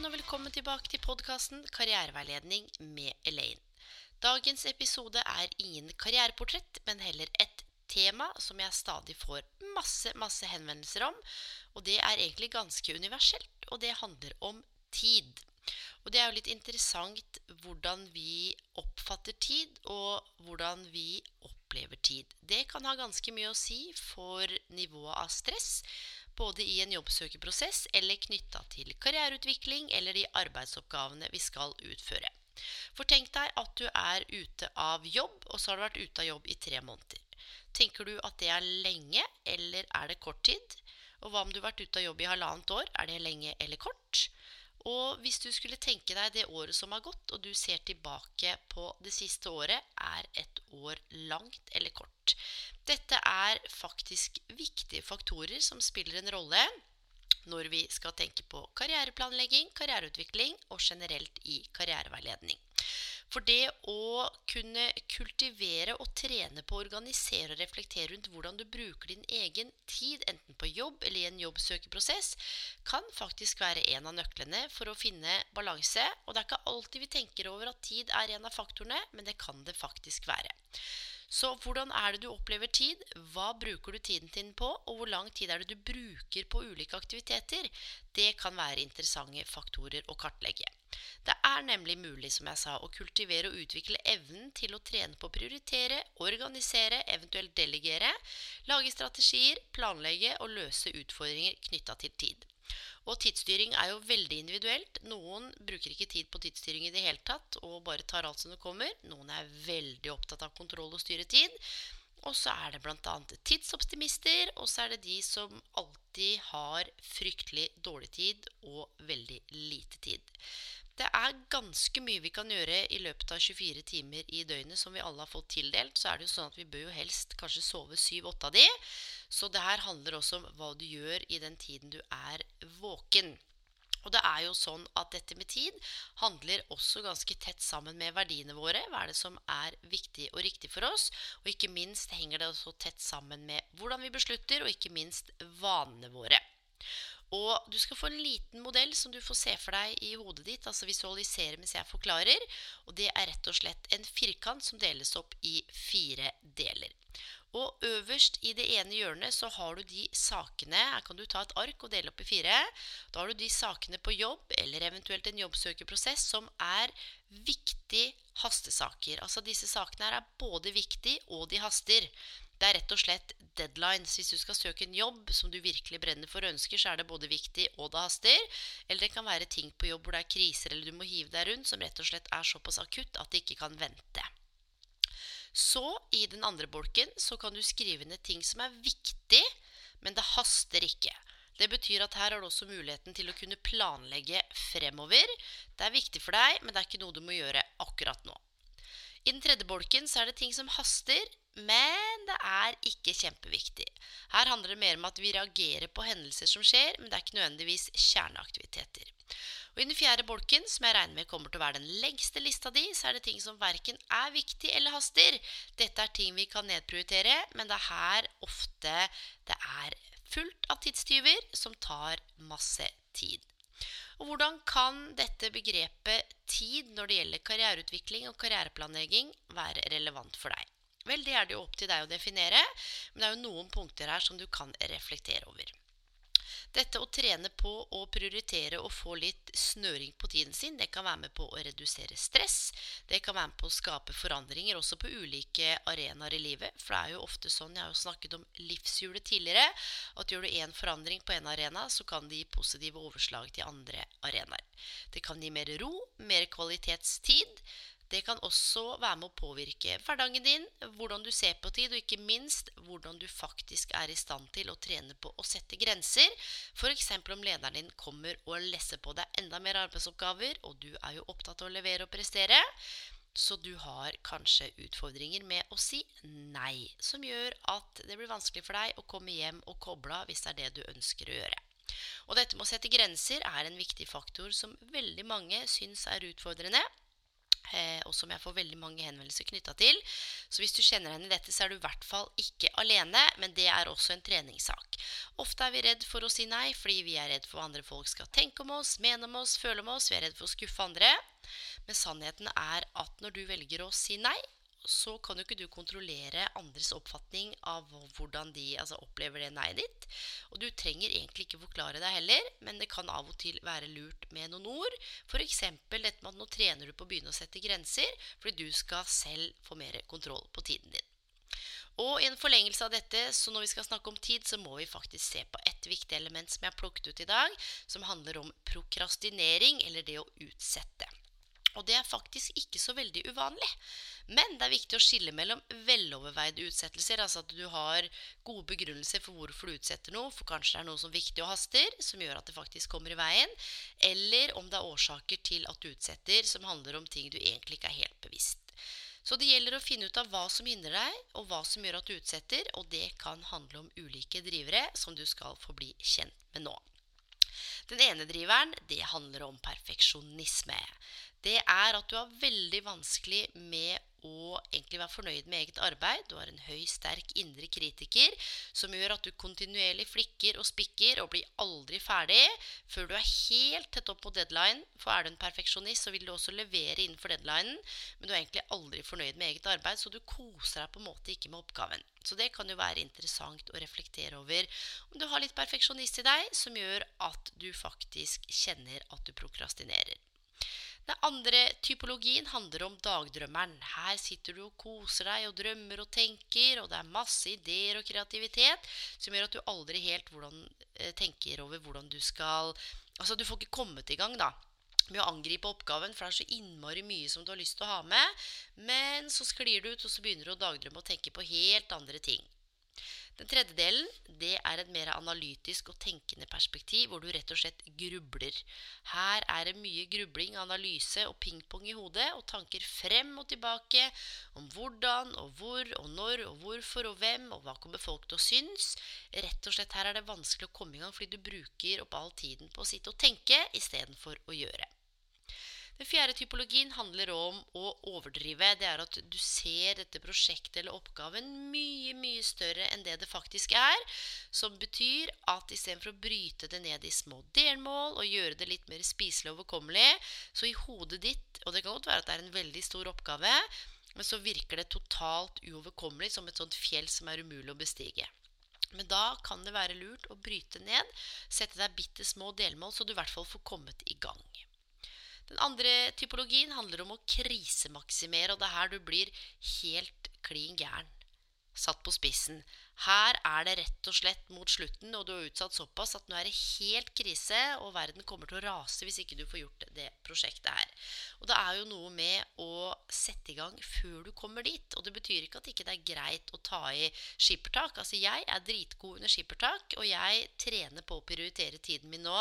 Alle og velkommen tilbake til podkasten Karriereveiledning med Elaine. Dagens episode er ingen karriereportrett, men heller et tema som jeg stadig får masse, masse henvendelser om. Og det er egentlig ganske universelt, og det handler om tid. Og det er jo litt interessant hvordan vi oppfatter tid, og hvordan vi opplever tid. Det kan ha ganske mye å si for nivået av stress, både i en jobbsøkerprosess eller knytta til karriereutvikling eller de arbeidsoppgavene vi skal utføre. For tenk deg at du er ute av jobb, og så har du vært ute av jobb i tre måneder. Tenker du at det er lenge, eller er det kort tid? Og hva om du har vært ute av jobb i halvannet år? Er det lenge eller kort? Og hvis du skulle tenke deg det året som har gått, og du ser tilbake på det siste året, er et år langt eller kort? Dette er faktisk viktige faktorer som spiller en rolle når vi skal tenke på karriereplanlegging, karriereutvikling og generelt i karriereveiledning. For det å kunne kultivere og trene på å organisere og reflektere rundt hvordan du bruker din egen tid, enten på jobb eller i en jobbsøkeprosess, kan faktisk være en av nøklene for å finne balanse. Og det er ikke alltid vi tenker over at tid er en av faktorene, men det kan det faktisk være. Så hvordan er det du opplever tid? Hva bruker du tiden din på? Og hvor lang tid er det du bruker på ulike aktiviteter? Det kan være interessante faktorer å kartlegge. Det er nemlig mulig, som jeg sa, å kultivere og utvikle evnen til å trene på å prioritere, organisere, eventuelt delegere, lage strategier, planlegge og løse utfordringer knytta til tid. Og tidsstyring er jo veldig individuelt. Noen bruker ikke tid på tidsstyring i det hele tatt og bare tar alt som det kommer. Noen er veldig opptatt av kontroll og styre tid. Og så er det bl.a. tidsoptimister, og så er det de som alltid har fryktelig dårlig tid og veldig lite tid. Det er ganske mye vi kan gjøre i løpet av 24 timer i døgnet som vi alle har fått tildelt. Så er det jo sånn at vi bør jo helst kanskje sove 7-8 av de. Så det her handler også om hva du gjør i den tiden du er våken. Og det er jo sånn at dette med tid handler også ganske tett sammen med verdiene våre. Hva er det som er viktig og riktig for oss? Og ikke minst henger det også tett sammen med hvordan vi beslutter, og ikke minst vanene våre. Og du skal få en liten modell som du får se for deg i hodet ditt, altså visualisere mens jeg forklarer. Og det er rett og slett en firkant som deles opp i fire deler. Og øverst i det ene hjørnet så har du de sakene Her kan du ta et ark og dele opp i fire. Da har du de sakene på jobb eller eventuelt en jobbsøkerprosess som er viktig hastesaker. Altså disse sakene her er både viktige og de haster. Det er rett og slett deadlines. Hvis du skal søke en jobb som du virkelig brenner for og ønsker, så er det både viktig og det haster. Eller det kan være ting på jobb hvor det er kriser eller du må hive deg rundt, som rett og slett er såpass akutt at det ikke kan vente. Så i den andre bolken så kan du skrive ned ting som er viktig, men det haster ikke. Det betyr at her har du også muligheten til å kunne planlegge fremover. Det er viktig for deg, men det er ikke noe du må gjøre akkurat nå. I den tredje bolken så er det ting som haster, men det er ikke kjempeviktig. Her handler det mer om at vi reagerer på hendelser som skjer, men det er ikke nødvendigvis kjerneaktiviteter. Og I den fjerde bolken, som jeg regner med kommer til å være den lengste lista di, så er det ting som verken er viktig eller haster. Dette er ting vi kan nedprioritere, men det er her ofte det er fullt av tidstyver som tar masse tid. Og Hvordan kan dette begrepet tid når det gjelder karriereutvikling og karriereplanlegging være relevant for deg? Vel, det er det jo opp til deg å definere, men det er jo noen punkter her som du kan reflektere over. Dette å trene på å prioritere å få litt snøring på tiden sin, det kan være med på å redusere stress. Det kan være med på å skape forandringer også på ulike arenaer i livet. For det er jo ofte sånn, jeg har jo snakket om livshjulet tidligere, at gjør du én forandring på en arena, så kan det gi positive overslag til andre arenaer. Det kan gi mer ro, mer kvalitetstid. Det kan også være med å påvirke hverdagen din, hvordan du ser på tid, og ikke minst hvordan du faktisk er i stand til å trene på å sette grenser. F.eks. om lederen din kommer og lesser på deg enda mer arbeidsoppgaver, og du er jo opptatt av å levere og prestere. Så du har kanskje utfordringer med å si nei, som gjør at det blir vanskelig for deg å komme hjem og koble av hvis det er det du ønsker å gjøre. Og dette med å sette grenser er en viktig faktor som veldig mange syns er utfordrende. Eh, og som jeg får veldig mange henvendelser knytta til. Så hvis du kjenner henne i dette, så er du i hvert fall ikke alene, men det er også en treningssak. Ofte er vi redd for å si nei fordi vi er redd for hva andre folk skal tenke om oss, mene om oss, føle om oss. Vi er redd for å skuffe andre. Men sannheten er at når du velger å si nei, så kan jo ikke du kontrollere andres oppfatning av hvordan de altså, opplever det nei-et ditt. Og du trenger egentlig ikke forklare deg heller, men det kan av og til være lurt med noen ord. F.eks. dette med at nå trener du på å begynne å sette grenser, fordi du skal selv få mer kontroll på tiden din. Og i en forlengelse av dette, så når vi skal snakke om tid, så må vi faktisk se på et viktig element som jeg har plukket ut i dag, som handler om prokrastinering, eller det å utsette. Og det er faktisk ikke så veldig uvanlig. Men det er viktig å skille mellom veloverveide utsettelser, altså at du har gode begrunnelser for hvorfor du utsetter noe, for kanskje det er noe som er viktig og haster, som gjør at det faktisk kommer i veien, eller om det er årsaker til at du utsetter som handler om ting du egentlig ikke er helt bevisst. Så det gjelder å finne ut av hva som hindrer deg, og hva som gjør at du utsetter, og det kan handle om ulike drivere som du skal få bli kjent med nå. Den ene driveren, det handler om perfeksjonisme det er at du har veldig vanskelig med å egentlig være fornøyd med eget arbeid. Du har en høy, sterk indre kritiker som gjør at du kontinuerlig flikker og spikker og blir aldri ferdig før du er helt tett opp på deadline. For er du en perfeksjonist, så vil du også levere innenfor deadlinen, men du er egentlig aldri fornøyd med eget arbeid, så du koser deg på en måte ikke med oppgaven. Så det kan jo være interessant å reflektere over om du har litt perfeksjonist i deg som gjør at du faktisk kjenner at du prokrastinerer. Den andre typologien handler om dagdrømmeren. Her sitter du og koser deg og drømmer og tenker, og det er masse ideer og kreativitet som gjør at du aldri helt hvordan, eh, tenker over hvordan du skal Altså, du får ikke kommet i gang, da med å angripe oppgaven, for det er så innmari mye som du har lyst til å ha med. Men så sklir du ut, og så begynner du å dagdrømme og tenke på helt andre ting. Den tredje delen det er et mer analytisk og tenkende perspektiv, hvor du rett og slett grubler. Her er det mye grubling, analyse og pingpong i hodet, og tanker frem og tilbake om hvordan og hvor og når og hvorfor og hvem, og hva kommer folk til å synes. Rett og slett her er det vanskelig å komme i gang fordi du bruker opp all tiden på å sitte og tenke istedenfor å gjøre. Den fjerde typologien handler om å overdrive. Det er at du ser dette prosjektet eller oppgaven mye, mye større enn det det faktisk er. Som betyr at istedenfor å bryte det ned i små delmål og gjøre det litt mer spiselig og overkommelig, så i hodet ditt Og det kan godt være at det er en veldig stor oppgave, men så virker det totalt uoverkommelig som et sånt fjell som er umulig å bestige. Men da kan det være lurt å bryte ned, sette deg bitte små delmål, så du i hvert fall får kommet i gang. Den andre typologien handler om å krisemaksimere, og det er her du blir helt klin gæren. Satt på spissen. Her er det rett og slett mot slutten, og du er utsatt såpass at nå er det helt krise, og verden kommer til å rase hvis ikke du får gjort det prosjektet her. Og det er jo noe med å sette i gang før du kommer dit. Og det betyr ikke at det ikke er greit å ta i skippertak. Altså, jeg er dritgod under skippertak, og jeg trener på å prioritere tiden min nå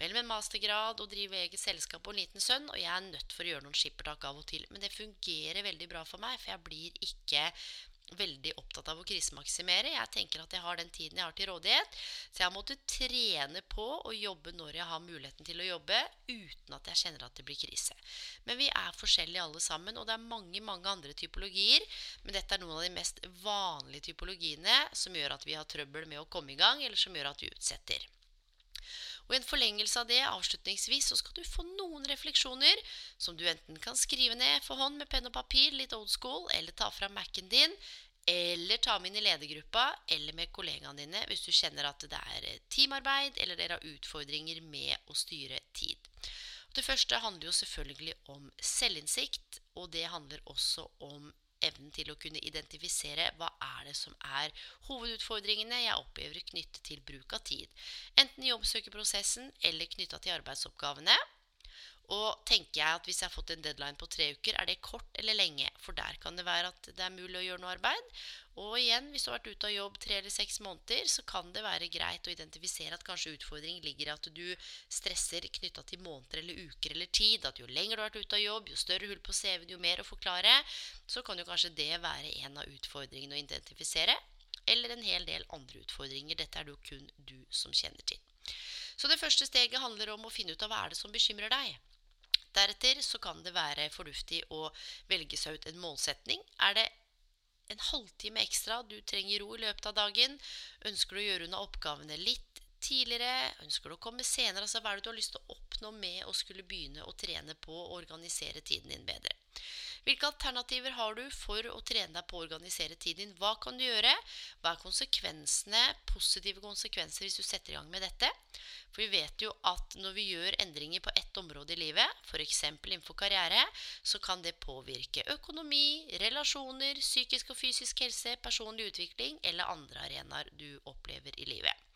mellom en mastergrad og drive eget selskap og en liten sønn, og jeg er nødt for å gjøre noen skippertak av og til. Men det fungerer veldig bra for meg, for jeg blir ikke veldig opptatt av å krisemaksimere. Jeg tenker at jeg har den tiden jeg har til rådighet. Så jeg har måttet trene på å jobbe når jeg har muligheten til å jobbe, uten at jeg kjenner at det blir krise. Men vi er forskjellige alle sammen, og det er mange mange andre typologier. Men dette er noen av de mest vanlige typologiene som gjør at vi har trøbbel med å komme i gang, eller som gjør at vi utsetter. Og I en forlengelse av det avslutningsvis, så skal du få noen refleksjoner som du enten kan skrive ned for hånd med penn og papir, litt old school, eller ta fra Mac-en din, Eller ta med inn i ledergruppa eller med kollegaene dine hvis du kjenner at det er teamarbeid eller dere har utfordringer med å styre tid. Det første handler jo selvfølgelig om selvinnsikt, og det handler også om evnen til å kunne identifisere hva er det som er hovedutfordringene jeg opplever knyttet til bruk av tid. Enten i jobbsøkerprosessen eller knytta til arbeidsoppgavene. Og tenker jeg at hvis jeg har fått en deadline på tre uker, er det kort eller lenge? For der kan det være at det er mulig å gjøre noe arbeid. Og igjen, hvis du har vært ute av jobb tre eller seks måneder, så kan det være greit å identifisere at kanskje utfordringen ligger i at du stresser knytta til måneder eller uker eller tid. At jo lenger du har vært ute av jobb, jo større hull på CV-en, jo mer å forklare. Så kan jo kanskje det være en av utfordringene å identifisere. Eller en hel del andre utfordringer. Dette er det jo kun du som kjenner til. Så det første steget handler om å finne ut av hva er det som bekymrer deg. Deretter så kan det være fornuftig å velge seg ut en målsetning. Er det en halvtime ekstra du trenger ro i løpet av dagen? Ønsker du å gjøre unna oppgavene litt tidligere? Ønsker du å komme senere? Altså, hva er det du har lyst til å oppnå med å skulle begynne å trene på å organisere tiden din bedre? Hvilke alternativer har du for å trene deg på å organisere tiden din? Hva kan du gjøre? Hva er konsekvensene, positive konsekvenser hvis du setter i gang med dette? For vi vet jo at når vi gjør endringer på ett område i livet, f.eks. innenfor karriere, så kan det påvirke økonomi, relasjoner, psykisk og fysisk helse, personlig utvikling eller andre arenaer du opplever i livet.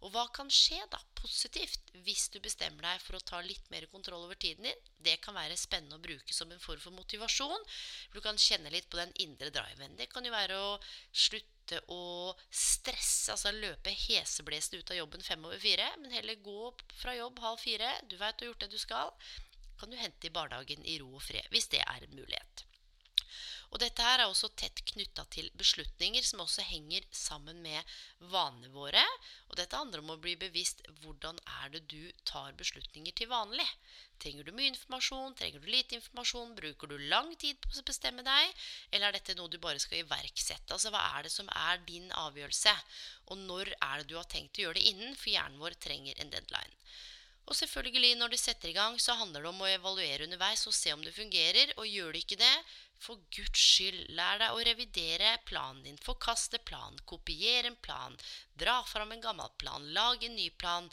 Og hva kan skje da positivt hvis du bestemmer deg for å ta litt mer kontroll over tiden din? Det kan være spennende å bruke som en form for motivasjon. Du kan kjenne litt på den indre driven. Det kan jo være å slutte å stresse, altså løpe heseblesende ut av jobben fem over fire, men heller gå fra jobb halv fire. Du veit du har gjort det du skal. Kan du hente i barnehagen i ro og fred, hvis det er en mulighet. Og dette her er også tett knytta til beslutninger som også henger sammen med vanene våre. Og dette handler om å bli bevisst hvordan er det du tar beslutninger til vanlig. Trenger du mye informasjon? Trenger du lite informasjon? Bruker du lang tid på å bestemme deg? Eller er dette noe du bare skal iverksette? Altså hva er det som er din avgjørelse? Og når er det du har tenkt å gjøre det innen? For hjernen vår trenger en deadline. Og selvfølgelig, når du setter i gang, så handler det om å evaluere underveis og se om det fungerer. Og gjør det ikke det, for Guds skyld, lær deg å revidere planen din. Forkaste planen, kopiere en plan, dra fram en gammel plan, lag en ny plan.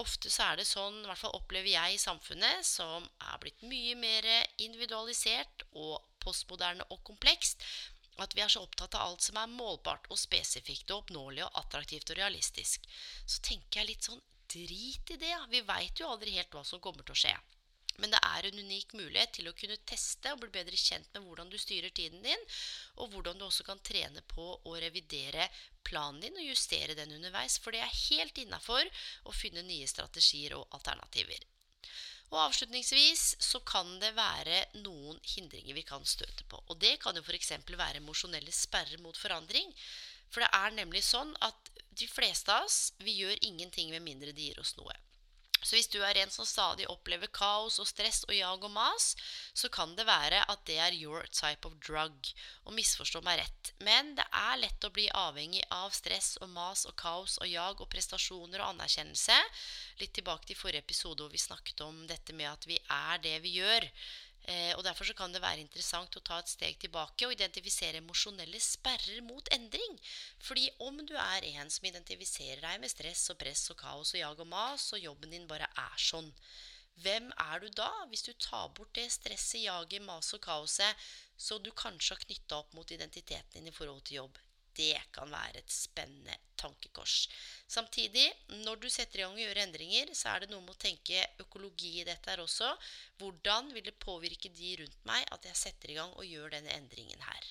Ofte så er det sånn, i hvert fall opplever jeg i samfunnet, som er blitt mye mer individualisert og postmoderne og komplekst, at vi er så opptatt av alt som er målbart og spesifikt og oppnåelig og attraktivt og realistisk. Så tenker jeg litt sånn drit i det. Vi veit jo aldri helt hva som kommer til å skje. Men det er en unik mulighet til å kunne teste og bli bedre kjent med hvordan du styrer tiden din, og hvordan du også kan trene på å revidere planen din og justere den underveis, for det er helt innafor å finne nye strategier og alternativer. Og Avslutningsvis så kan det være noen hindringer vi kan støte på. Og Det kan jo f.eks. være emosjonelle sperrer mot forandring. For det er nemlig sånn at de fleste av oss vi gjør ingenting med mindre de gir oss noe. Så hvis du er en som stadig opplever kaos og stress og jag og mas, så kan det være at det er your type of drug. Og misforstå meg rett. Men det er lett å bli avhengig av stress og mas og kaos og jag og prestasjoner og anerkjennelse. Litt tilbake til forrige episode hvor vi snakket om dette med at vi er det vi gjør. Eh, og Derfor så kan det være interessant å ta et steg tilbake og identifisere emosjonelle sperrer mot endring. Fordi om du er en som identifiserer deg med stress og press og kaos og jag og mas, og jobben din bare er sånn, hvem er du da, hvis du tar bort det stresset, jaget, maset og kaoset, så du kanskje har knytta opp mot identiteten din i forhold til jobb? Det kan være et spennende tankekors. Samtidig, når du setter i gang og gjør endringer, så er det noe med å tenke økologi i dette her også. Hvordan vil det påvirke de rundt meg at jeg setter i gang og gjør denne endringen her?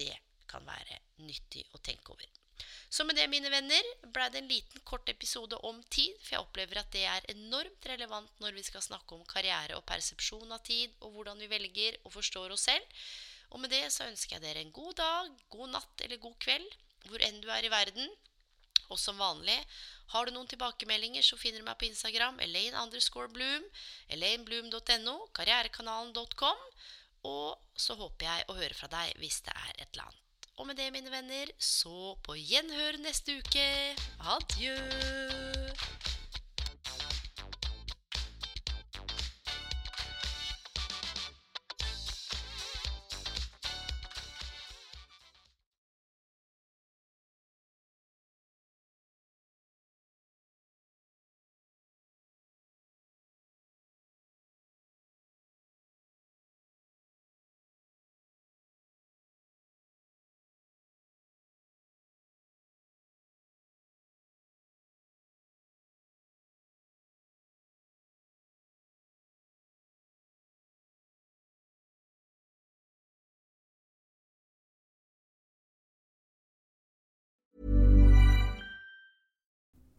Det kan være nyttig å tenke over. Så med det, mine venner, ble det en liten kort episode om tid, for jeg opplever at det er enormt relevant når vi skal snakke om karriere og persepsjon av tid, og hvordan vi velger og forstår oss selv. Og med det så ønsker jeg dere en god dag, god natt eller god kveld, hvor enn du er i verden. Og som vanlig, har du noen tilbakemeldinger, så finner du meg på Instagram, Elaine underscore Bloom, elainebloom.no, karrierekanalen.com. Og så håper jeg å høre fra deg hvis det er et eller annet. Og med det, mine venner, så på gjenhør neste uke. Adjø.